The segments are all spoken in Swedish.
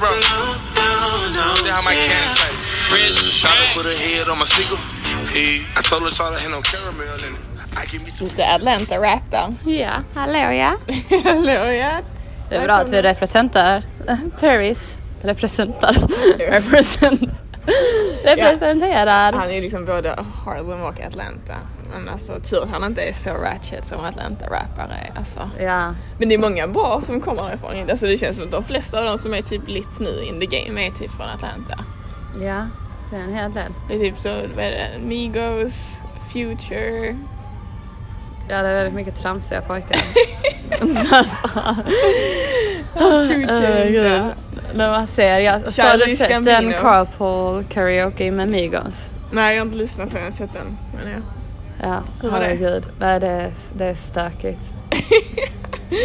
bro. They have my can say. Shawty put her head on my speaker. Hey, I told her Shawty had no caramel in it. Lite Atlanta-rap där. Ja, hallå ja. Hallå ja. Det är bra att vi representerar Paris. Representar. Represent. Representerar. Han är ju liksom både Harlem och Atlanta. Men alltså tur att han inte är så ratchet som Atlanta-rappare är. Alltså. Ja. Men det är många bra som kommer därifrån. Alltså det känns som att de flesta av de som är typ lit nu in the game är typ från Atlanta. Ja, det är en hel del. Det är typ så, vad är det, Migos, Future. Ja, det är väldigt mycket tramsiga pojkar. alltså. Future. När man ser, jag så har du sett den Carpool karaoke med Migos? Nej jag har inte lyssnat på den, jag har sett den. Men ja. Ja, herregud. Nej, det är, det är stökigt.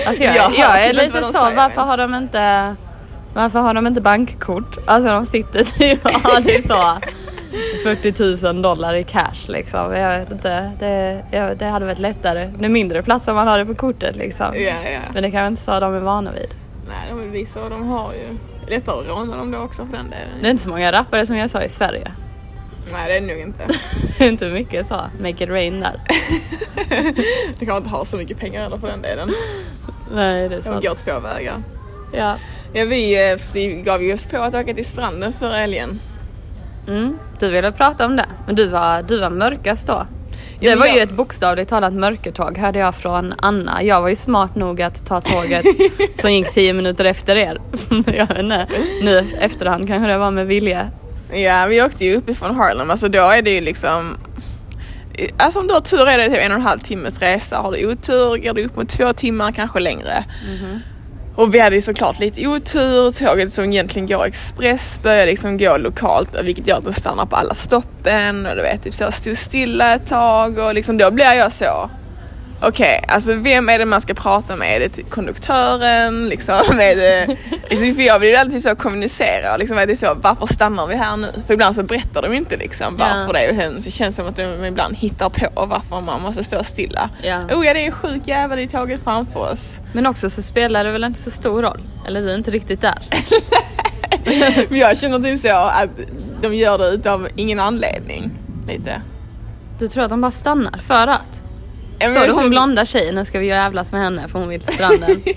Alltså jag, Jag jag, är typ lite så, varför ens. har de inte varför har de inte bankkort? Alltså de sitter typ och har det så 40 000 dollar i cash liksom. Jag vet inte, det, jag, det hade varit lättare. Det är mindre plats om man har det på kortet liksom. Ja, ja. Men det kanske inte så de är vana vid. Nej, de vill visa vad de har ju. Lättare att råna dem då också för den delen. Det är inte så många rappare som jag sa i Sverige. Nej, det är det nog inte. Det är inte mycket så, make it rain där. De kan inte ha så mycket pengar heller för den delen. Nej det är De sant. går två vägar. Ja. Ja, vi eh, vi gav ju oss på att åka till stranden förra helgen. Mm, du ville prata om det, men du var, du var mörkast då. Det men var ju jag- ett bokstavligt talat mörkertåg hörde jag från Anna. Jag var ju smart nog att ta tåget som gick 10 minuter efter er. jag vet inte. Nu efterhand kanske det var med vilja. Ja, vi åkte ju uppifrån Harlem. Alltså då är det ju liksom... Alltså om du har tur är det typ en och en halv timmes resa. Har du otur går det upp mot två timmar, kanske längre. Och vi hade ju såklart lite otur. Tåget som egentligen går express började liksom gå lokalt vilket gör att den stannar på alla stoppen och du vet typ så stod stilla ett tag och liksom då blir jag så Okej, alltså vem är det man ska prata med? Är det typ konduktören? Liksom, är det, liksom, för jag vill ju alltid så kommunicera. Liksom, är det så, varför stannar vi här nu? För ibland så berättar de inte liksom, Ja. varför det är hänt. Det känns som att de ibland hittar på varför man måste stå stilla. Ja. Oh ja, det är en sjuk jävel i tåget framför oss. Men också så spelar det väl inte så stor roll. Eller du är inte riktigt där. Men jag känner typ så att de gör det utav ingen anledning. Lite. Du tror att de bara stannar för att? Såg du hon känner- blonda tjejen? Nu ska vi jävlas med henne för hon vill till stranden.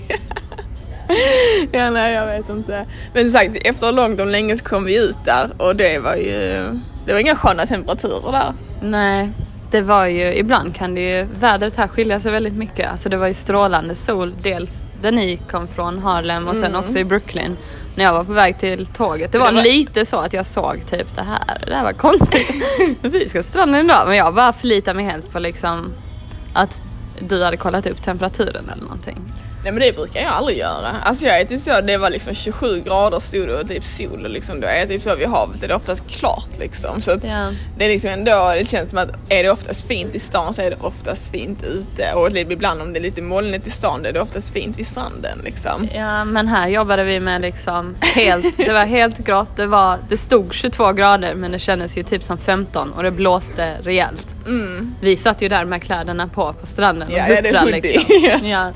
Ja, nej jag vet inte. Men som sagt, efter långt om länge så kom vi ut där och det var ju, det var inga sköna temperaturer där. Nej, det var ju, ibland kan det ju, vädret här skilja sig väldigt mycket. Alltså det var ju strålande sol, dels där ni kom från Harlem och sen också i Brooklyn. När jag var på väg till tåget. Det var, Det var- lite så att jag såg typ det här, det här var konstigt. vi ska stranden idag. Men jag bara förlitar mig helt på liksom att du hade kollat upp temperaturen eller någonting. Nej men det brukar jag aldrig göra. Alltså jag är typ så, det var liksom 27 grader stod det och typ sol och liksom då är jag typ så vid havet är det oftast klart liksom. Så Ja. det är liksom ändå, det känns som att är det oftast fint i stan så är det oftast fint ute och det, ibland om det är lite molnigt i stan då är det oftast fint vid stranden liksom. Ja men här jobbade vi med liksom helt, det var helt grått, det, var, det stod 22 grader men det kändes ju typ som 15 och det blåste rejält. Vi satt ju där med kläderna på på stranden och Ja, det huttrade liksom. Ja.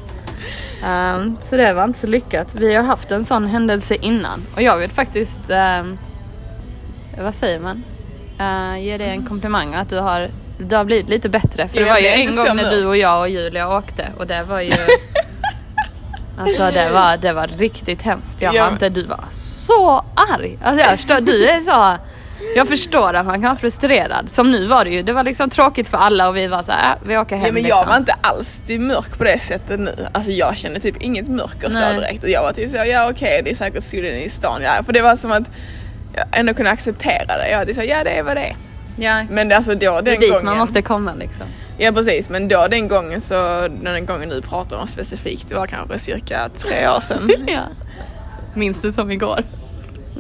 Ehm, så det var inte så lyckat. Vi har haft en sån händelse innan och jag vill faktiskt, ehm, vad säger man? Uh, ge dig en komplimang att du har, du har blivit lite bättre. För det Ja, var ju det en gång när du och jag och Julia åkte och det var ju Alltså det var, det var riktigt hemskt. Jag Ja, inte, du var så arg. Alltså jag förstår, du är så jag förstår att man kan vara frustrerad. Som nu var det ju, det var liksom tråkigt för alla och vi var så här, äh, vi åker hem Ja, men liksom. jag var inte alls mörk på det sättet nu. Alltså jag kände typ inget mörker så Nej. direkt. Och jag var typ så, ja okej det är säkert solen i stan. Ja. För det var som att jag ändå kunde acceptera det. Jag var typ så, ja det är vad det är. ja, Men det, alltså då det är den dit gången. man måste komma liksom. Ja precis, men då den gången så, den gången du pratar om specifikt, det var kanske cirka tre år sedan. Ja. Minns det som igår.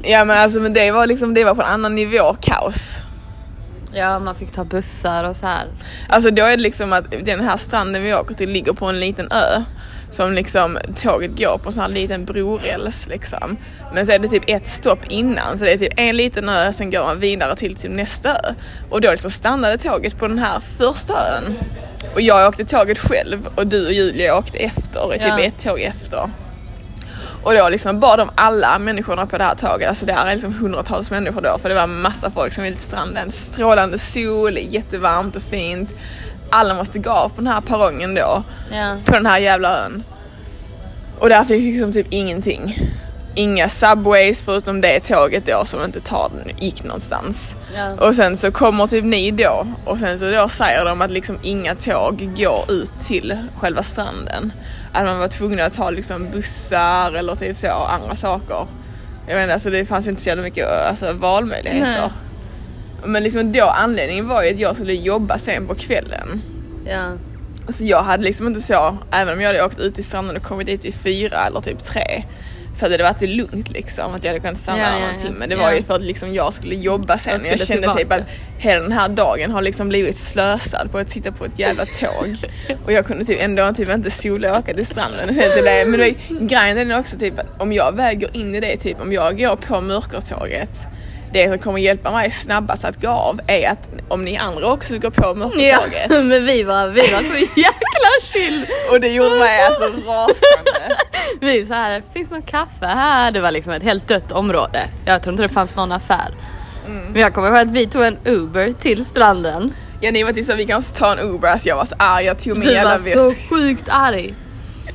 Ja men alltså men det var liksom, det var på en annan nivå kaos. Ja, man fick ta bussar och så här. Alltså då är det liksom att den här stranden vi åker till ligger på en liten ö. Som liksom tåget går på en sån här liten broräls liksom. Men så är det typ ett stopp innan så det är typ en liten ö sen går man vidare till typ nästa ö. Och då liksom stannade tåget på den här första ön. Och jag åkte tåget själv och du och Julia åkte efter, typ Ja. ett tåg efter. Och då liksom bad de alla människorna på det här tåget, alltså det är liksom hundratals människor då för det var massa folk som ville till stranden. Strålande sol, jättevarmt och fint. Alla måste gå av på den här perrongen då, Ja. på den här jävla ön. Och där fick liksom typ ingenting. Inga subways förutom det tåget då som inte tar, gick någonstans. Ja. Och sen så kommer typ ni då och sen så då säger de att liksom inga tåg går ut till själva stranden. Att man var tvungen att ta liksom bussar eller typ så andra saker. Jag inte, alltså det fanns inte så jävla mycket alltså, valmöjligheter. Nej. Men liksom då anledningen var ju att jag skulle jobba sen på kvällen. Ja. Och Så jag hade liksom inte så, även om jag hade åkt ut till stranden och kommit dit vid fyra eller typ tre så hade det varit lugnt liksom att jag hade kunnat stanna Ja, ja, någon ja. timme. Det var Ja. ju för att liksom jag skulle jobba sen Jag och jag kände typ att hela den här dagen har liksom blivit slösad på att sitta på ett jävla tåg. och jag kunde typ ändå typ inte solåka till stranden. Och sen det. Men det var, grejen är också typ att om jag väl går in i det typ om jag går på mörkertåget det som kommer hjälpa mig snabbast att gå av är att om ni andra också går på Ja, mörkertåget men vi var, vi var så jäkla chill. och det gjorde mig alltså rasande. Vi så här, finns något kaffe här? Det var liksom ett helt dött område. Jag tror inte det fanns någon affär. Men jag kommer ihåg att vi tog en Uber till stranden. Ja ni var till så vi kan också ta en Uber, alltså jag var så arg, jag tog min Du var så väska. sjukt arg.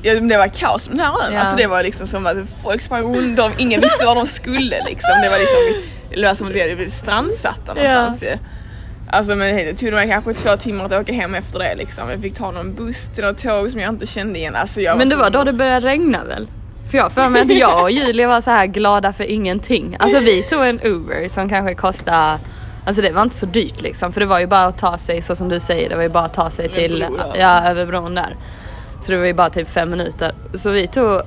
Ja, det var kaos på den här ön, Ja. alltså det var liksom som att folk sprang runt om, ingen visste var de skulle liksom. Det var liksom, det var som att vi hade blivit strandsatta någonstans ju. Alltså men det tog mig kanske två timmar att åka hem efter det liksom. Jag fick ta någon buss till något tåg som jag inte kände igen. Alltså, jag Men det så- var då det började regna väl? För jag för mig att jag och Julia var så här glada för ingenting. Alltså vi tog en Uber som kanske kostade Alltså det var inte så dyrt liksom för det var ju bara att ta sig så som du säger det var ju bara att ta sig till, ja över bron där. Så det var ju bara typ fem minuter. Så vi tog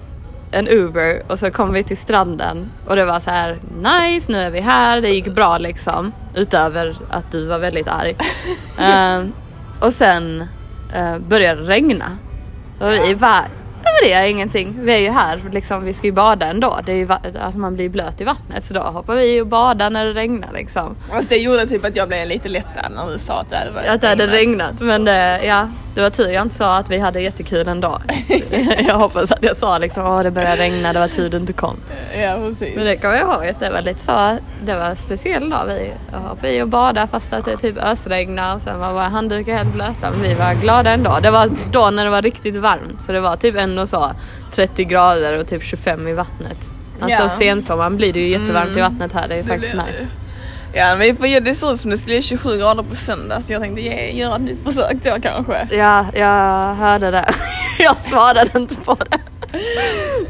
en Uber och så kom vi till stranden och det var så här nice nu är vi här, det gick bra liksom. Utöver att du var väldigt arg. Ehm, och sen uh, började det regna. Och vi bara, det är ingenting. Vi är ju här, liksom, vi ska ju bada ändå. Det är ju, alltså man blir blöt i vattnet så då hoppar vi och badar när det regnar liksom. Fast det gjorde typ att jag blev lite lättad när du sa att det hade Att det hade regna. regnat men det, ja, det var tur jag inte sa att vi hade jättekul ändå. jag hoppas att jag sa liksom åh det började regna, det var tur du inte kom. Ja precis. Men det kommer jag ihåg att det var lite så, det var en speciell dag. Vi hoppade i och badade fast att det typ ösregnade och sen var våra handdukar helt blöta. Men vi var glada ändå. Det var då när det var riktigt varmt så det var typ ändå så 30 grader och typ 25 i vattnet. Alltså Ja. sensommaren blir det ju jättevarmt i vattnet här, det är Det faktiskt nice. det. Ja men vi får det ser ut som det skulle bli 27 grader på söndag så jag tänkte ge, göra ett nytt försök då kanske. Ja, jag hörde det. jag svarade inte på det.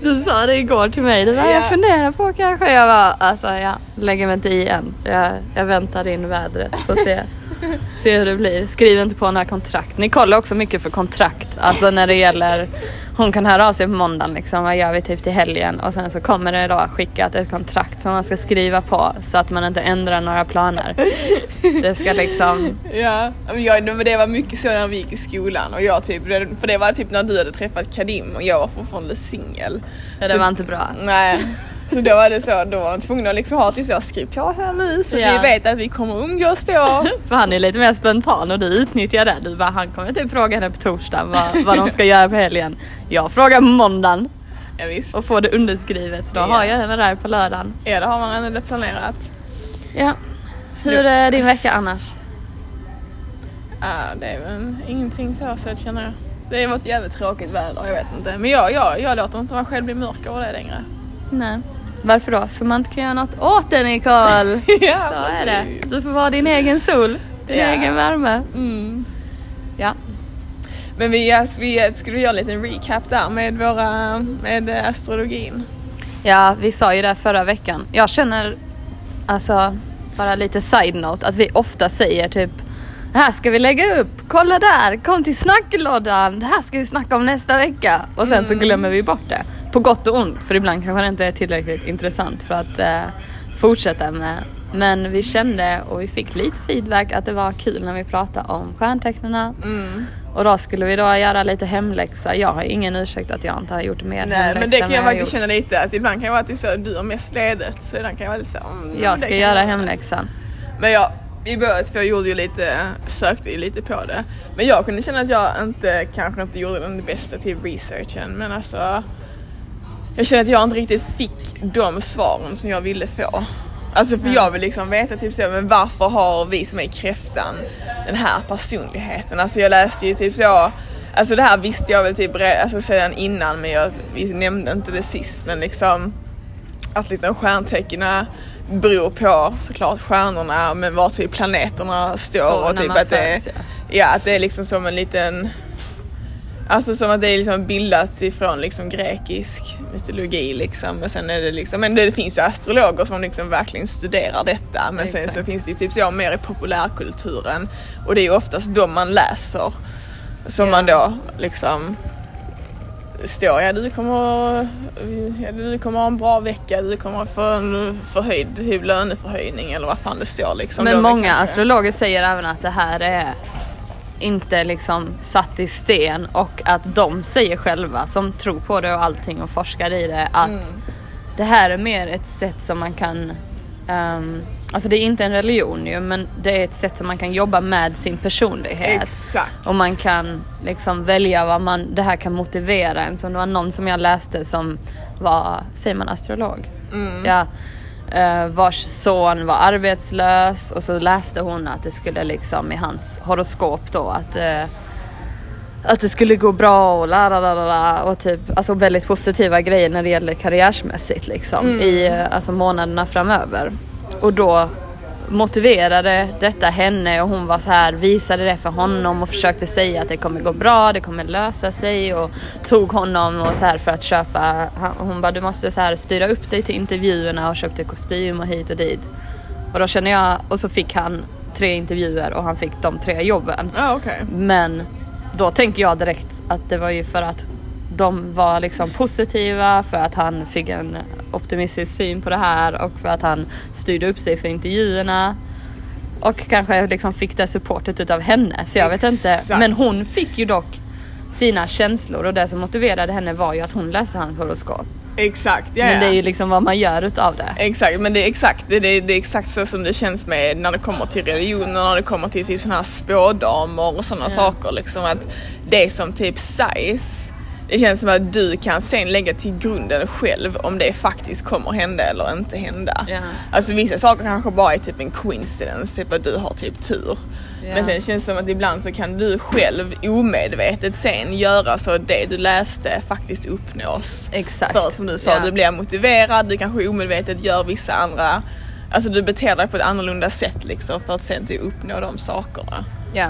Du sa det igår till mig. Du bara, Ja. jag funderar på kanske. Jag var alltså jag lägger mig inte i än. Jag, jag väntar in vädret. Får se, se hur det blir. Skriv inte på några kontrakt. Ni kollar också mycket för kontrakt. Alltså när det gäller hon kan höra av sig på måndagen liksom. Vad gör vi typ till helgen? Och sen så kommer det då skickat ett kontrakt som man ska skriva på så att man inte ändrar några planer. Det ska liksom Ja, men jag, men det var mycket så när vi gick i skolan och jag typ, för det var typ när du hade träffat Kadim och jag var fortfarande singel. Ja, det Så- var inte bra. Nej, så då var det så, då var jag tvungen att liksom ha till så skriv på här nu så Ja. vi vet att vi kommer umgås då. För han är lite mer spontan och du utnyttjar det. Du bara, han kommer typ fråga henne på torsdag vad, vad de ska göra på helgen. Jag frågar på måndagen Ja, visst. och får det underskrivet så då Ja. har jag henne där på lördagen. Ja, det har man redan planerat. Ja. Hur är din vecka annars? Ja, det är väl ingenting så sett känner jag. Det har varit jävligt tråkigt väder, jag vet inte. Men jag, jag, jag låter inte mig själv bli mörk över det längre. Nej. Varför då? För man inte kan göra något åt det Nicole. ja, Så är det. Du får vara din egen sol. Din Ja. egen värme. Mm. Ja. Men vi, alltså, vi skulle göra en liten recap där med våra, med astrologin. Ja, vi sa ju det förra veckan. Jag känner, alltså, bara lite side-note, att vi ofta säger typ det här ska vi lägga upp, kolla där, kom till snacklådan, det här ska vi snacka om nästa vecka. Och sen så glömmer vi bort det. På gott och ont, för ibland kanske det inte är tillräckligt intressant för att eh, fortsätta med. Men vi kände och vi fick lite feedback att det var kul när vi pratade om stjärntecknarna. Mm. Och då skulle vi då göra lite hemläxa. Jag har ingen ursäkt att jag inte har gjort mer Nej men det kan jag faktiskt känna lite att ibland kan jag vara att det är så du har mest ledigt så ibland kan jag vara lite så mm, det Jag ska göra vara. hemläxan. Men jag, i början, för jag gjorde ju lite, sökte ju lite på det. Men jag kunde känna att jag inte, kanske inte gjorde den bästa till researchen men alltså jag känner att jag inte riktigt fick de svaren som jag ville få. Alltså för jag vill liksom veta typ så, men varför har vi som är kräftan den här personligheten? Alltså jag läste ju typ så, alltså det här visste jag väl typ alltså sedan innan men jag vi nämnde inte det sist men liksom att liksom stjärntecknen beror på såklart stjärnorna men var typ planeterna står, Står och typ att det är, ja. ja att det är liksom som en liten Alltså som att det är liksom bildat ifrån liksom grekisk mytologi liksom. Men sen är det liksom, men det finns ju astrologer som liksom verkligen studerar detta. Men sen Exakt. så finns det ju typ så mer i populärkulturen. Och det är ju oftast de man läser. Som Ja. man då liksom står, ja du kommer, ja, du kommer ha en bra vecka, du kommer få en förhöjd typ löneförhöjning eller vad fan det står liksom. Men De många kanske- astrologer säger även att det här är inte liksom satt i sten och att de säger själva som tror på det och allting och forskar i det att Mm. det här är mer ett sätt som man kan ehm, Alltså det är inte en religion ju men det är ett sätt som man kan jobba med sin personlighet. Exakt. Och man kan liksom välja vad man, det här kan motivera en. Som det var någon som jag läste som var, säger man astrolog? Mm. Ja. Eh, vars son var arbetslös och så läste hon att det skulle liksom i hans horoskop då att eh, att det skulle gå bra och la la la la, och typ alltså väldigt positiva grejer när det gäller karriärsmässigt liksom i eh, alltså månaderna framöver. Och då motiverade detta henne och hon var så här visade det för honom och försökte säga att det kommer gå bra, det kommer lösa sig och tog honom och så här för att köpa. Hon bara du måste så här styra upp dig till intervjuerna och köpte kostym och hit och dit. Och då känner jag och så fick han tre intervjuer och han fick de tre jobben. Ja okej. Men då tänker jag direkt att det var ju för att de var liksom positiva, för att han fick en optimistisk syn på det här och för att han styrde upp sig för intervjuerna. Och kanske liksom fick det supportet utav henne. Så jag vet inte. Exakt. Men hon fick ju dock sina känslor och det som motiverade henne var ju att hon läste hans horoskop. Exakt, ja, Men ja. det är ju liksom vad man gör utav det. Exakt, men det är exakt, det, det, det är exakt så som det känns med när det kommer till religion och när det kommer till typ sådana här spådamer och sådana saker liksom att det som typ sägs det känns som att du kan sen lägga till grunden själv om det faktiskt kommer hända eller inte hända. Ja. Alltså vissa saker kanske bara är typ en coincidence, typ att du har typ tur. Ja. Men sen känns det som att ibland så kan du själv omedvetet sen göra så att det du läste faktiskt uppnås. Exakt. För som du sa, Ja. du blir motiverad, du kanske omedvetet gör vissa andra, alltså du beter dig på ett annorlunda sätt liksom för att sen typ uppnå de sakerna. Ja.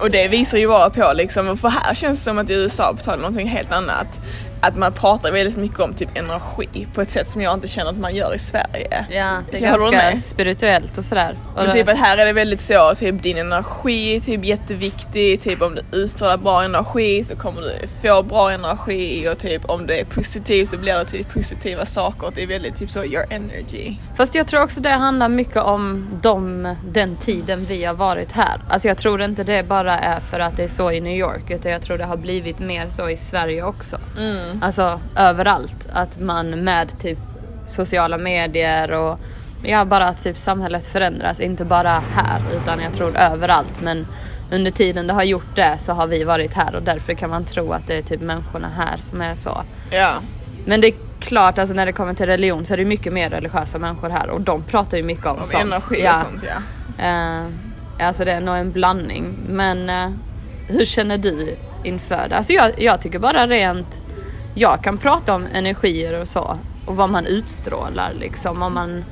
Och det visar ju bara på liksom, för här känns det som att i USA, betalar någonting helt annat, att man pratar väldigt mycket om typ energi på ett sätt som jag inte känner att man gör i Sverige. Ja, det är ganska spirituellt och sådär. Och Men typ att här är det väldigt så, typ din energi är typ jätteviktig, typ om du utstrålar bra energi så kommer du få bra energi och typ om du är positiv så blir det typ positiva saker. Det är väldigt typ så your energy. Fast jag tror också det handlar mycket om de, den tiden vi har varit här. Alltså jag tror inte det bara är för att det är så i New York utan jag tror det har blivit mer så i Sverige också. Alltså överallt. Att man med typ sociala medier och ja, bara att typ samhället förändras. Inte bara här utan jag tror överallt. Men under tiden det har gjort det så har vi varit här och därför kan man tro att det är typ människorna här som är så. Ja. Men det är klart, alltså när det kommer till religion så är det mycket mer religiösa människor här och de pratar ju mycket om, Om sånt. energi ja. och sånt ja. Eh, alltså det är nog en blandning. Men eh, hur känner du inför det? Alltså jag, jag tycker bara rent, jag kan prata om energier och så och vad man utstrålar liksom. Om man,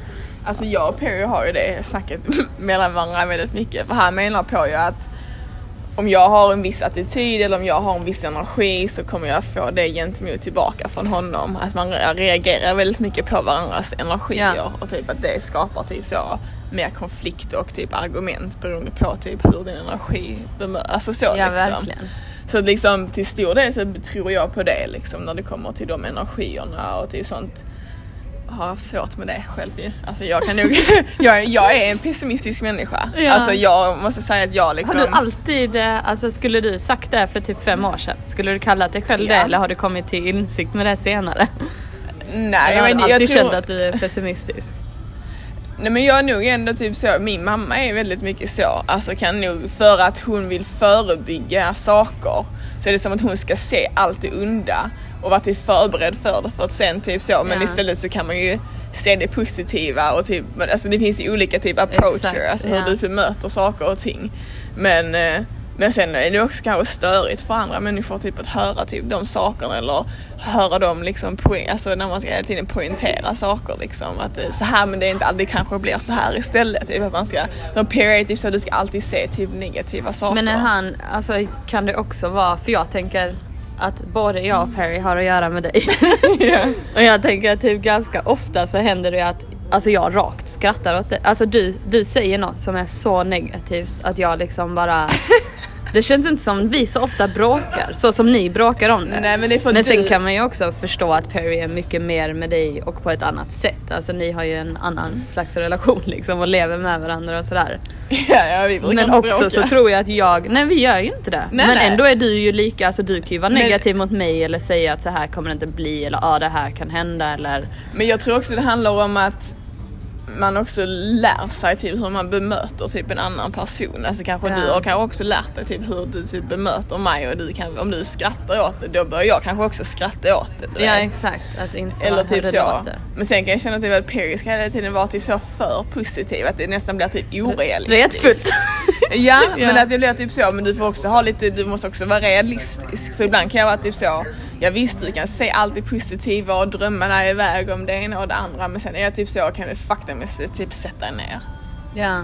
Alltså jag och Perry har ju det snacket mellan varandra väldigt mycket. För han menar på ju att om jag har en viss attityd eller om jag har en viss energi så kommer jag få det gentemot tillbaka från honom. Att man reagerar väldigt mycket på varandras energier Ja. och typ att det skapar typ så mer konflikt och typ argument beroende på typ hur din energi bemöter. Alltså så ja liksom. verkligen. Så liksom till stor del så tror jag på det liksom när det kommer till de energierna och till sånt. Jag har haft svårt med det själv ju. Alltså jag kan nog, jag, jag är en pessimistisk människa. Ja. Alltså jag måste säga att jag liksom. Har du alltid, eh, alltså skulle du sagt det för typ fem år sedan? Skulle du kallat dig själv det Ja. eller har du kommit till insikt med det senare? Nej Eller har men du jag alltid tror, känt att du är pessimistisk? Nej men jag är nog ändå typ så, min mamma är väldigt mycket så, alltså kan nog för att hon vill förebygga saker så är det som att hon ska se allt det onda och vara typ förberedd för det för att sen typ så, men Ja. istället så kan man ju se det positiva och typ, alltså det finns ju olika typ approacher, Exakt, alltså hur ja. du bemöter saker och ting. Men, eh, men sen är det också kanske störigt för andra människor typ att höra typ de sakerna eller höra dem liksom, alltså när man ska hela tiden poängtera saker liksom. Att det är så här men det är inte alltid kanske blir så här istället. Typ att man ska, typ så du ska alltid se typ negativa saker. Men är han, alltså kan det också vara, för jag tänker att både jag och Perry har att göra med dig. och jag tänker att typ ganska ofta så händer det att Alltså jag rakt skrattar åt det. Alltså du, du säger något som är så negativt att jag liksom bara Det känns inte som vi så ofta bråkar, så som ni bråkar om det. Nej, men det men sen du- kan man ju också förstå att Perry är mycket mer med dig och på ett annat sätt. Alltså ni har ju en annan slags relation liksom och lever med varandra och sådär. ja, ja, vi brukar Men inte också bråka. så tror jag att jag, nej vi gör ju inte det. Nej, men nej. ändå är du ju lika, alltså du kan ju vara Men- negativ mot mig eller säga att så här kommer det inte bli eller ja det här kan hända eller Men jag tror också det handlar om att man också lär sig typ hur man bemöter typ en annan person. Alltså kanske Ja. du har kanske också lärt dig typ hur du typ bemöter mig och du kan, om du skrattar åt det då börjar jag kanske också skratta åt det. du Ja exakt, att inse Eller hur typ det så. låter. Men sen kan jag känna typ att Perry ska hela tiden vara typ så för positiv att det nästan blir typ orealistiskt. Retfullt. Ja, men att det blir typ så, men du får också ha lite, du måste också vara realistisk. För ibland kan jag vara typ så, ja visst du kan se allt det positiva och drömma dig iväg om det ena och det andra men sen är jag typ så, kan vi faktamässigt typ sätta dig ner. Ja.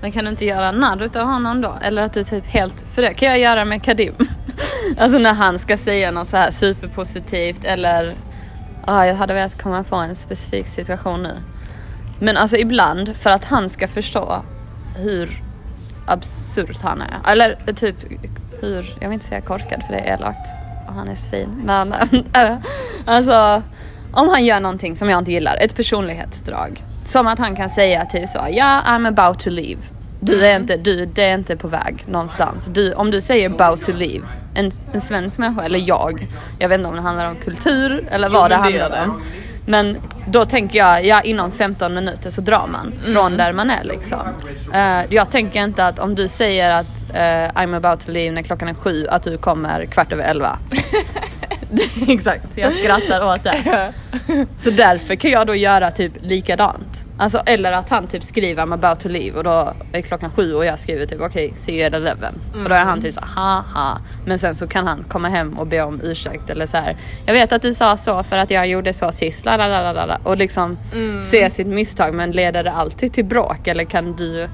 Men kan du inte göra narr utav honom då? Eller att du typ helt, för det kan jag göra med Kadim. alltså när han ska säga något så här superpositivt eller Ja, jag hade velat komma på en specifik situation nu. Men alltså ibland, för att han ska förstå hur absurt han är. Eller typ hur, jag vill inte säga korkad för det är elakt och han är så fin. Men äh, alltså om han gör någonting som jag inte gillar, ett personlighetsdrag. Som att han kan säga typ så, ja I'm about to leave. Du är inte, du, det är inte på väg någonstans. Du, om du säger about to leave, en, en svensk människa eller jag, jag vet inte om det handlar om kultur eller vad Jo, det handlar det. om. Men då tänker jag, ja inom 15 minuter så drar man från där man är liksom. Eh, jag tänker inte att om du säger att eh, I'm about to leave när klockan är sju, att du kommer kvart över elva. Exakt, jag skrattar åt det. Så därför kan jag då göra typ likadant. Alltså eller att han typ skriver I'm about to leave och då är klockan sju och jag skriver typ okej, see you at eleven. Och då är han typ så haha. Men sen så kan han komma hem och be om ursäkt eller så här. Jag vet att du sa så för att jag gjorde så sist. Lalalala. Och liksom se sitt misstag men leder det alltid till bråk eller kan du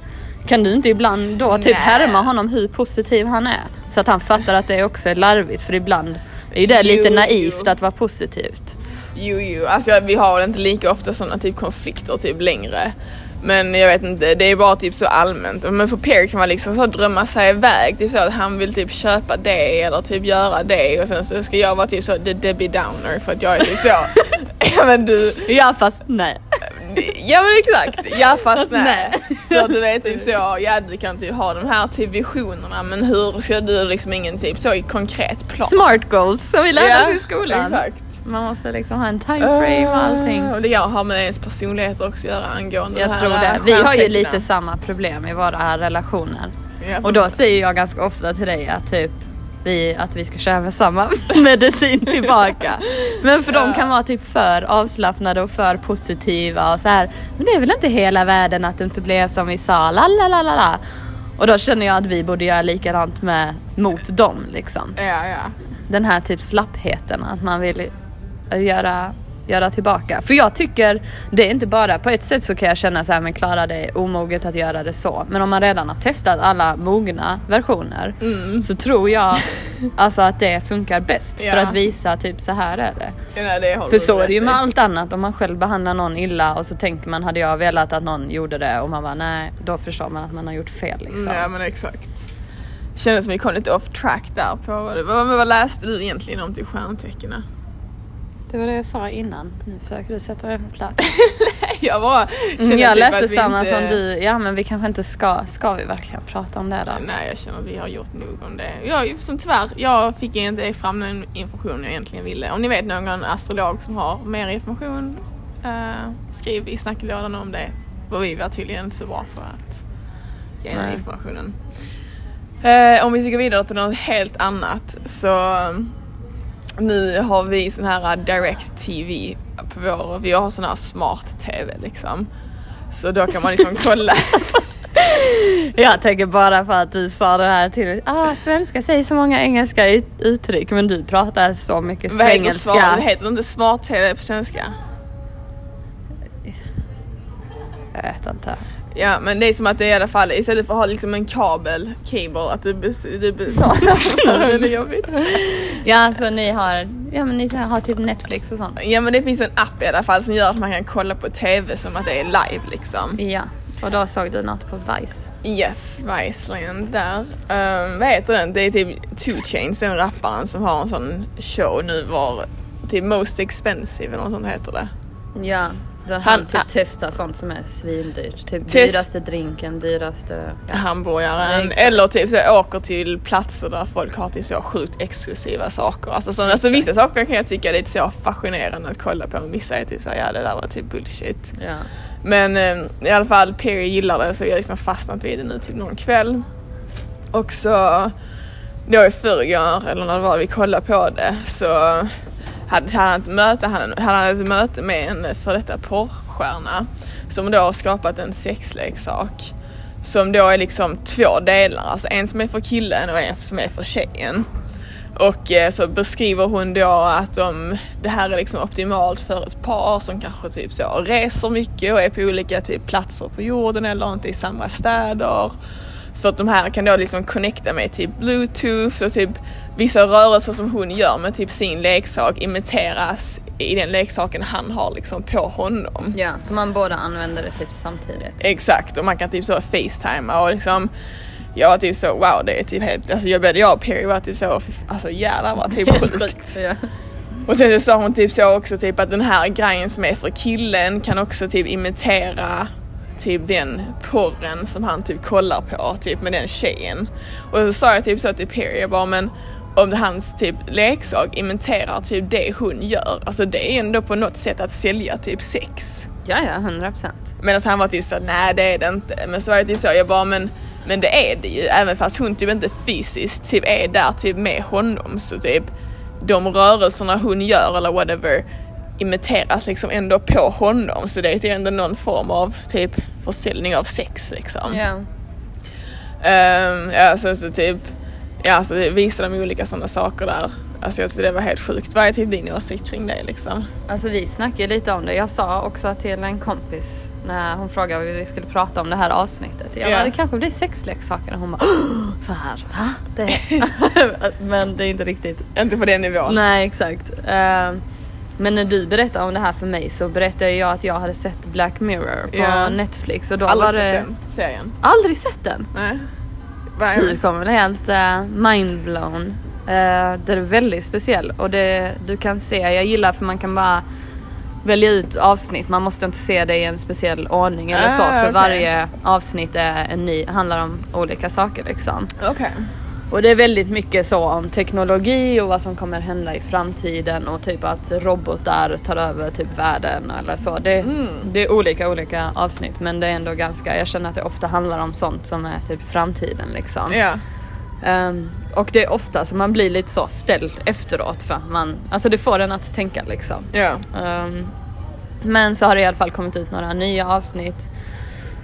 kan du inte ibland då typ Nej. härma honom hur positiv han är? Så att han fattar att det också är larvigt för ibland är ju det lite Jo, naivt jo. att vara positivt. Jo, jo, alltså vi har väl inte lika ofta sådana typ konflikter typ längre. Men jag vet inte, det är bara typ så allmänt. Men för Perry kan man liksom så drömma sig iväg. Typ så att han vill typ köpa det eller typ göra det och sen så ska jag vara typ så the Debbie Downer för att jag är typ så. ja men du, Ja fast nej. ja men exakt. Ja fast nej. Så du vet typ så, ja du kan typ ha de här typ visionerna men hur ska du liksom ingen typ så i konkret plan. Smart goals som vi lärde Ja, oss i skolan. Exakt. Man måste liksom ha en time frame och allting. Och det har med ens personlighet också att göra angående Jag det tror här det. Vi har ju lite samma problem i våra relationer. Och då säger jag ganska ofta till dig att typ vi, att vi ska köra samma medicin tillbaka. Men för de Ja. kan vara typ för avslappnade och för positiva och så här. Men det är väl inte hela världen att det inte blev som vi sa, la la la la la. Och då känner jag att vi borde göra likadant med, mot dem liksom. Ja, ja. Den här typ slappheten, att man vill göra, göra tillbaka. För jag tycker, det är inte bara, på ett sätt så kan jag känna så här, men Klara det är omoget att göra det så. Men om man redan har testat alla mogna versioner så tror jag alltså att det funkar bäst. För Ja. att visa typ så här är det. ja det För så är det ju med allt annat. Om man själv behandlar någon illa och så tänker man, hade jag velat att någon gjorde det? Och man bara, nej, då förstår man att man har gjort fel liksom. Mm, Ja men exakt. Kändes som vi kom lite off track där på vad, vad, vad läste du egentligen om till stjärntecknen? Det var det jag sa innan. Nu försöker du sätta mig på plats. jag bara Mm, jag typ läste samma inte- som du. Ja men vi kanske inte ska, ska vi verkligen prata om det då? Nej jag känner att vi har gjort nog om det. Jag, som tyvärr, jag fick inte fram den information jag egentligen ville. Om ni vet någon astrolog som har mer information Uh, skriv i snacklådan om det. Och vi var tydligen inte så bra på att ge den informationen. Eh, om vi ska gå vidare till något helt annat så nu har vi sån här uh, direct TV på vår, vi har sån här smart TV liksom. Så då kan man liksom kolla. Jag tänker bara för att du sa det här till ah, svenska säger så många engelska ut- uttryck men du pratar så mycket Vad heter, smart, svengelska. det heter inte smart TV på svenska? Jag vet inte. Ja men det är som att det är i alla fall istället för att ha liksom en kabel, cable, att du, du betalar. det är jobbigt. Ja alltså ni har, ja men ni har typ Netflix och sånt. Ja men det finns en app i alla fall som gör att man kan kolla på TV som att det är live liksom. Ja. Och då såg du något på Vice. Yes, Viceland där. Um, vad heter den? Det är typ Two Chains, den rapparen som har en sån show nu var typ Most Expensive eller något sånt heter det. Ja. Han, Han- typ testar sånt som är svindyrt. Typ Test- dyraste drinken, dyraste... Ja. Hamburgaren. Ja, eller typ så jag åker till platser där folk har typ så sjukt exklusiva saker. Alltså, så, alltså vissa saker kan jag tycka är lite så fascinerande att kolla på men vissa är typ så ja det där var typ bullshit. ja. Men eh, i alla fall Perry gillar det så vi har liksom fastnat vid det nu typ någon kväll. Och så då i förrgår eller när det var vi kollade på det så hade han ett möte, han han hade ett möte med en för detta porrstjärna som då har skapat en sexleksak som då är liksom två delar, alltså en som är för killen och en som är för tjejen. Och eh, så beskriver hon då att de, det här är liksom optimalt för ett par som kanske typ så reser mycket och är på olika typ platser på jorden eller inte i samma städer. För att de här kan då liksom connecta med typ bluetooth och typ vissa rörelser som hon gör med typ sin leksak imiteras i den leksaken han har liksom på honom. ja, så man båda använder det typ samtidigt. Exakt och man kan typ så facetima och liksom jag var typ så wow det är typ helt, alltså jag, jag och Perry var typ så, alltså jävlar vad typ sjukt. Ja. Och sen så sa hon typ så också typ att den här grejen som är för killen kan också typ imitera typ den porren som han typ kollar på typ med den tjejen. Och så sa jag typ så till Perry, jag bara men om hans typ leksak imiterar typ det hon gör, alltså det är ändå på något sätt att sälja typ sex. ja, ja, 100 procent. Medan han var typ så nej det är det inte. Men så var jag typ så, jag bara men, men det är det ju. Även fast hon typ inte fysiskt typ är där typ med honom så typ de rörelserna hon gör eller whatever imiteras liksom ändå på honom. Så det är ändå någon form av typ försäljning av sex liksom. Ja. Ehm, ja sen så typ, ja så visade de olika sådana saker där. Alltså jag tyckte det var helt sjukt. Vad är typ din åsikt kring det liksom? Alltså vi snackade lite om det. Jag sa också till en kompis när hon frågade vad vi skulle prata om det här avsnittet. Jag Ja. bara, det kanske blir sexleksaker. Och hon bara, så här, va? Det Men det är inte riktigt. Inte på den nivån. Nej, exakt. Eh, men när du berättade om det här för mig så berättade jag att jag hade sett Black Mirror på Ja. Netflix och då Aldrig var sett det... den serien. Aldrig sett den? Nej. Du kommer väl helt uh, mindblown. Uh, det är väldigt speciell och det du kan se, jag gillar för man kan bara välja ut avsnitt. Man måste inte se det i en speciell ordning eller så Ah, för okej. varje avsnitt är en ny, handlar om olika saker liksom. Okej. Och det är väldigt mycket så om teknologi och vad som kommer hända i framtiden och typ att robotar tar över typ världen eller så. Det, Mm. det är olika olika avsnitt men det är ändå ganska, jag känner att det ofta handlar om sånt som är typ framtiden liksom. Ja. Ehm, och det är ofta så man blir lite så ställd efteråt för att man, alltså det får en att tänka liksom. Ja. Ehm, men så har det i alla fall kommit ut några nya avsnitt.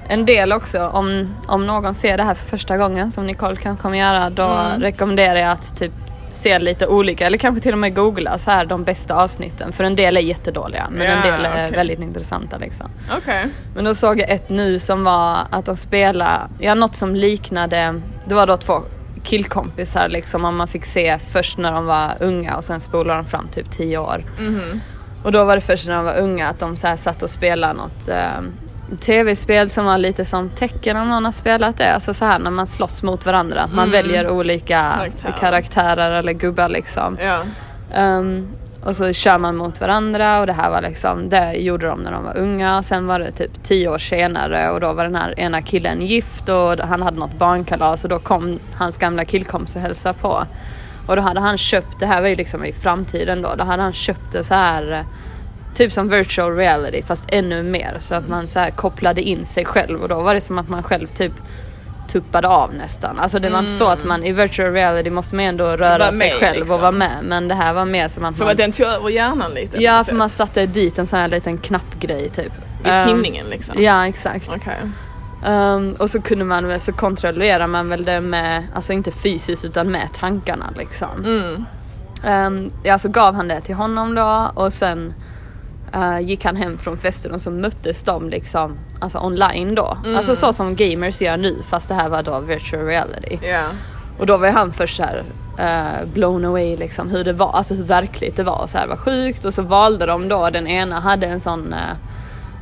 En del också, om, om någon ser det här för första gången som Nicole kan kommer göra, då Mm. rekommenderar jag att typ se lite olika, eller kanske till och med googla så här de bästa avsnitten. För en del är jättedåliga, men en Ja, del är okej. väldigt intressanta liksom. Okej. Men då såg jag ett nu som var att de spelade, ja något som liknade, det var då två killkompisar liksom och man fick se först när de var unga och sen spolade de fram typ 10 år. Mhm. Och då var det först när de var unga att de så här satt och spelade något eh, tv-spel som var lite som tecken om någon har spelat det. Alltså så här när man slåss mot varandra. Att man Mm. väljer olika Karaktärer. karaktärer. eller gubbar liksom. Ja. Ehm, och så kör man mot varandra och det här var liksom, det gjorde de när de var unga. Sen var det typ tio år senare och då var den här ena killen gift och han hade något barnkalas och då kom hans gamla killkompis och hälsade på. Och då hade han köpt, det här var ju liksom i framtiden då, då hade han köpt en så här eh, typ som virtual reality fast ännu mer så att man så här kopplade in sig själv och då var det som att man själv typ tuppade av nästan. Alltså det var inte så att man i virtual reality måste man ändå röra sig med, själv liksom. och vara med men det här var mer som att Som man att den tog över hjärnan lite. Ja för man satte dit en sån här liten knappgrej typ. I Ehm, tinningen liksom. Ja exakt. Okej. Ehm, och så kunde man väl, så kontrollerar man väl det med, alltså inte fysiskt utan med tankarna liksom. Mm. Um, ja, så gav han det till honom då och sen eh, gick han hem från festen och så möttes de liksom alltså online då. Mm. Alltså så som gamers gör nu fast det här var då virtual reality. Ja. Och då var han först såhär uh, blown away liksom hur det var, alltså hur verkligt det var. Så här, vad sjukt och så valde de då, den ena hade en sån eh,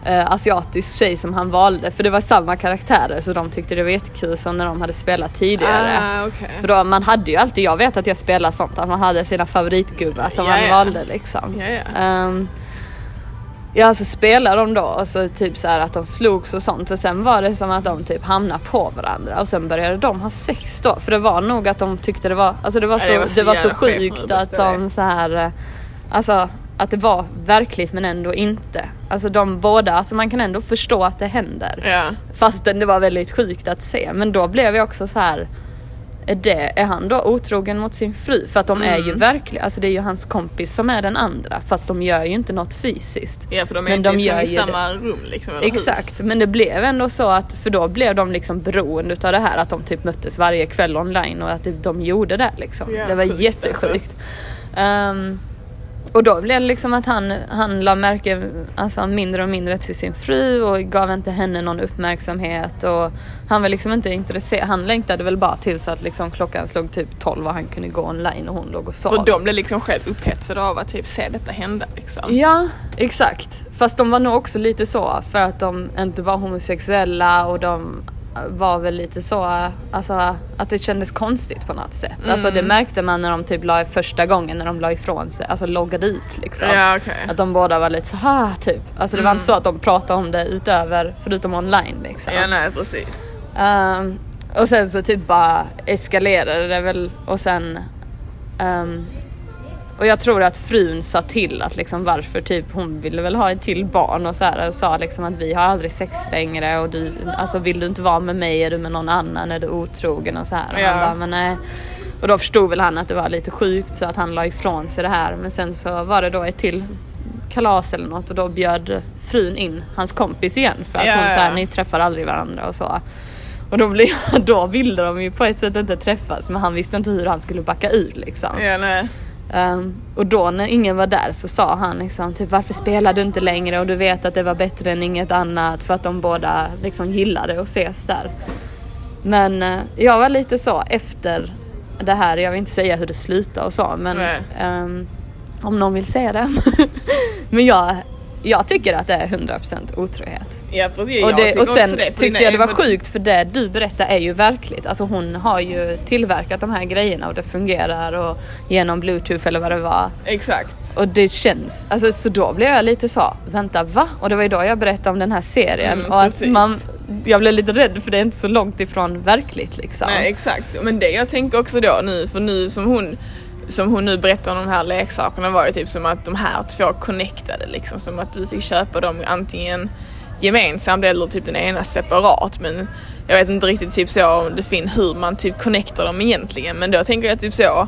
eh, asiatisk tjej som han valde för det var samma karaktärer så de tyckte det var jättekul som när de hade spelat tidigare. Ah, okej. För då, man hade ju alltid, jag vet att jag spelar sånt, att man hade sina favoritgubbar som Ja, man ja. valde liksom. Ja, ja. Ehm, ja så spelade de då och så typ så här att de slogs och sånt och sen var det som att de typ hamnade på varandra och sen började de ha sex då för det var nog att de tyckte det var, alltså det var så, det det var var så så, jävla skevt när sjukt att de så här alltså att det var verkligt men ändå inte. Alltså de båda, alltså man kan ändå förstå att det händer. Ja. Fastän det var väldigt sjukt att se. Men då blev jag också så här. Det, är han då otrogen mot sin fru? För att de är ju Mm. verkligen, alltså det är ju hans kompis som är den andra. Fast de gör ju inte något fysiskt. ja, för de är Men inte de gör i samma rum liksom. Eller Exakt, Hus. men det blev ändå så att, för då blev de liksom beroende utav det här att de typ möttes varje kväll online och att det- de gjorde det liksom. Ja, det var sjukt jättesjukt. Ehm, och då blev det liksom att han, han la märke alltså, mindre och mindre till sin fru och gav inte henne någon uppmärksamhet och han var liksom inte intresserad. Han längtade väl bara till så att liksom klockan slog typ 12 och han kunde gå online och hon låg och sov. För de blev liksom själv upphetsade av att typ se detta hända liksom. Ja, exakt. Fast de var nog också lite så för att de inte var homosexuella och de var väl lite så, alltså att det kändes konstigt på något sätt. Alltså Mm. det märkte man när de typ la första gången när de la ifrån sig, alltså loggade ut liksom. Ja, okej. Att de båda var lite så här typ. Alltså det var Mm. inte så att de pratade om det utöver, förutom online liksom. Ja, nej precis. Ehm, och sen så typ bara eskalerade det väl och sen ehm, och jag tror att frun sa till att liksom varför typ hon ville väl ha ett till barn och så här och sa liksom att vi har aldrig sex längre och du, alltså vill du inte vara med mig är du med någon annan är du otrogen och så här. Och Ja. han bara, men nej. Och då förstod väl han att det var lite sjukt så att han la ifrån sig det här men sen så var det då ett till kalas eller något och då bjöd frun in hans kompis igen för att Ja, hon här, ja. ni träffar aldrig varandra och så. Och då, blev, då ville de ju på ett sätt inte träffas men han visste inte hur han skulle backa ur liksom. Ja, nej. Ehm, och då när ingen var där så sa han liksom typ varför spelar du inte längre och du vet att det var bättre än inget annat för att de båda liksom gillade att ses där. Men eh, jag var lite så efter det här, jag vill inte säga hur det slutade och så men ehm, om någon vill se det. men jag, jag tycker att det är 100% otrohet. Ja, precis. Och, det, och sen det, tyckte jag det var sjukt för det du berättar är ju verkligt. Alltså hon har ju tillverkat de här grejerna och det fungerar och genom bluetooth eller vad det var. Exakt. Och det känns, alltså så då blev jag lite så, vänta va? Och det var ju då jag berättade om den här serien Mm, och att man, jag blev lite rädd för det är inte så långt ifrån verkligt liksom. Nej exakt, men det jag tänker också då nu, för nu som hon som hon nu berättar om de här leksakerna var ju typ som att de här två connectade liksom. Som att du fick köpa dem antingen gemensamt eller typ den ena separat. Men jag vet inte riktigt typ så om det finns hur man typ connectar dem egentligen. Men då tänker jag typ så.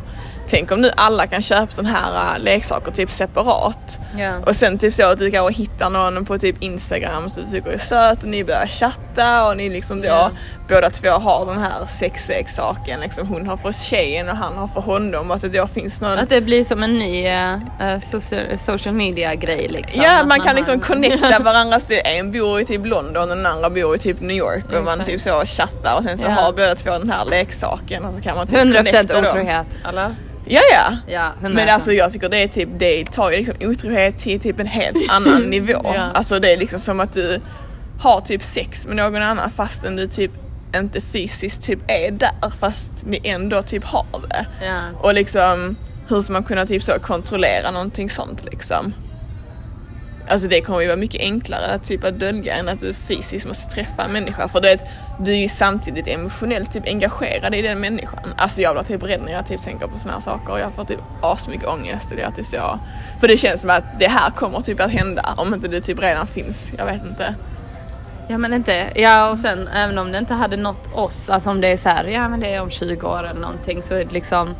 Tänk om nu alla kan köpa sådana här äh, leksaker typ separat. Ja. Och sen typ så att du kanske hittar någon på typ Instagram som du tycker är söt och ni börjar chatta och ni liksom då Ja. Båda två har den här sexleksaken. Liksom hon har för tjejen och han har för honom att det då finns någon Att det blir som en ny eh, eh, social, social media grej liksom. Ja, Att man kan har liksom connecta varandras, det- en bor i typ London och den andra bor i typ New York och man typ så chattar och sen så Ja. har båda två den här leksaken och så kan man typ 100% connecta dem. otrohet, eller? Ja ja! Ja, 100%. Men alltså jag tycker det är typ, det tar ju liksom otrohet till typ en helt annan nivå. Ja. Alltså det är liksom som att du har typ sex med någon annan fastän du typ inte fysiskt typ är där fast ni ändå typ har det. Ja. Och liksom hur ska man kunna typ så kontrollera någonting sånt liksom? Alltså det kommer ju vara mycket enklare att, typ, att dölja än att du fysiskt måste träffa en människa. För det, du är ju samtidigt emotionellt typ, engagerad i den människan. Alltså jag blir typ rädd när jag typ, tänker på såna här saker. Jag får typ asmycket ångest. Och det, det så, för det känns som att det här kommer typ att hända om inte det typ redan finns. Jag vet inte. Ja men inte, ja och sen även om det inte hade nått oss, alltså om det är så här, ja men det är om 20 år eller någonting så är det liksom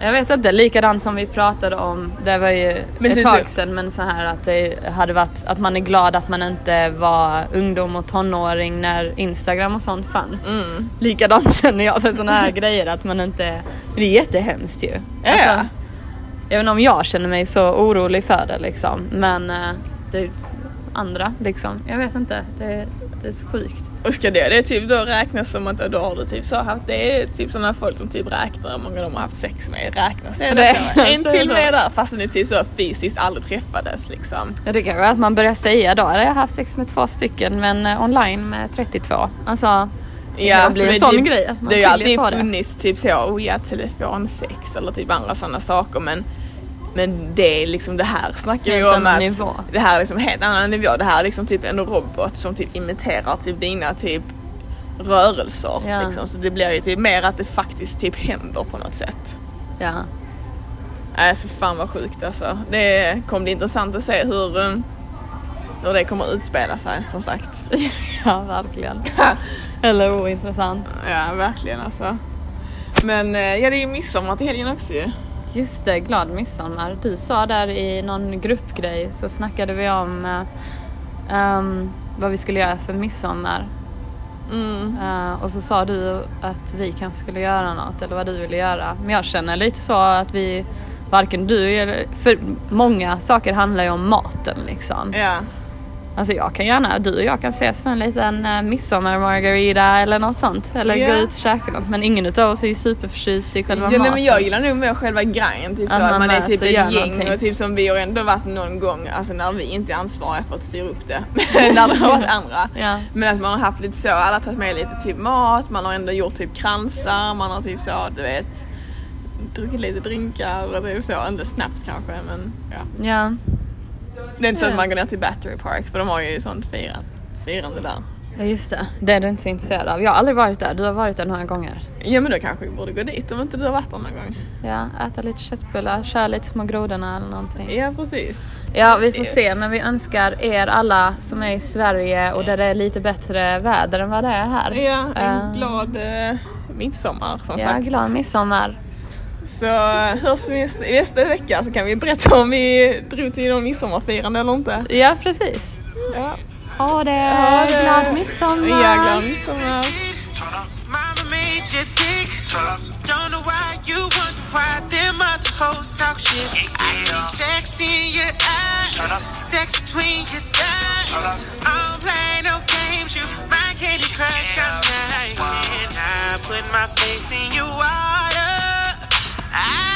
jag vet inte, likadant som vi pratade om, det var ju Men ett tag sedan men så här att det hade varit, att man är glad att man inte var ungdom och tonåring när Instagram och sånt fanns. Mm. Likadant känner jag för såna här grejer att man inte, det är jättehemskt ju. Ja. Alltså, även om jag känner mig så orolig för det liksom, men eh, det andra liksom, jag vet inte, det, det är så sjukt. Och ska det, det typ då räknas som att då har du typ så haft, det är typ sådana folk som typ räknar hur många de har haft sex med, räknas det, Ja, det? En är till med där fast ni typ så fysiskt aldrig träffades liksom. Ja det kan vara att man börjar säga då, jag har haft sex med två stycken men eh, online med 32. Alltså, det blir en sån det, grej att man Det har ju alltid funnits typ så, oh ja telefonsex eller typ andra sådana saker men men det är liksom det här snackar vi om att nivå. det här är liksom helt annan nivå. Det här är liksom typ en robot som typ imiterar typ dina typ rörelser Ja. liksom. Så det blir ju typ mer att det faktiskt typ händer på något sätt. Ja. Nej för fan vad sjukt alltså. Det kommer bli intressant att se hur, um, hur det kommer utspela sig som sagt. ja, verkligen. Eller ointressant. ja verkligen alltså. Men eh, ja det är ju midsommar till helgen också ju. Just det, glad midsommar. Du sa där i någon gruppgrej så snackade vi om ehm, vad vi skulle göra för midsommar. Mm. Eh, och så sa du att vi kanske skulle göra något eller vad du ville göra. Men jag känner lite så att vi, varken du eller, för många saker handlar ju om maten liksom. Ja. Alltså jag kan gärna, du och jag kan ses för en liten uh, midsommarmargarita eller något sånt. Eller Ja. gå ut och käka något. Men ingen utav oss är ju superförtjust i själva Ja, maten. men jag gillar nog mer själva grejen, typ så Att att man är typ ett gäng någonting. och typ som vi har ändå varit någon gång, alltså när vi inte är ansvariga för att styra upp det, när det har varit andra. Ja. Men att man har haft lite så, alla har tagit med lite typ mat, man har ändå gjort typ kransar, man har typ så, du vet, druckit lite drinkar och typ så, inte snaps kanske men ja. Ja. Det är inte så Ja. att man går ner till Battery Park för de har ju sånt firan, firande där. ja, just det. Det är du inte så intresserad av. Jag har aldrig varit där. Du har varit där några gånger. Ja men då kanske vi borde gå dit om inte du har varit där någon gång. Ja, äta lite köttbullar, köra lite små grodorna eller någonting. Ja precis. Ja, vi får se. Men vi önskar er alla som är i Sverige och där det är lite bättre väder än vad det är här. Ja, en Eh, glad uh, midsommar som Ja, sagt. glad midsommar. Så eh, hörs vi nästa, vecka så kan vi berätta om vi drog till någon midsommarfirande eller inte. Ja, precis. Ja, Ha det! Ha det. Glad midsommar! ja glad midsommar. Mama made you thick. Don't know why you wonder why them other hoes talk shit. I see sex in your eyes, sex between your thighs. I don't play no games, you my candy crush. I'm not. And I put my face in your eyes. ¡Ah!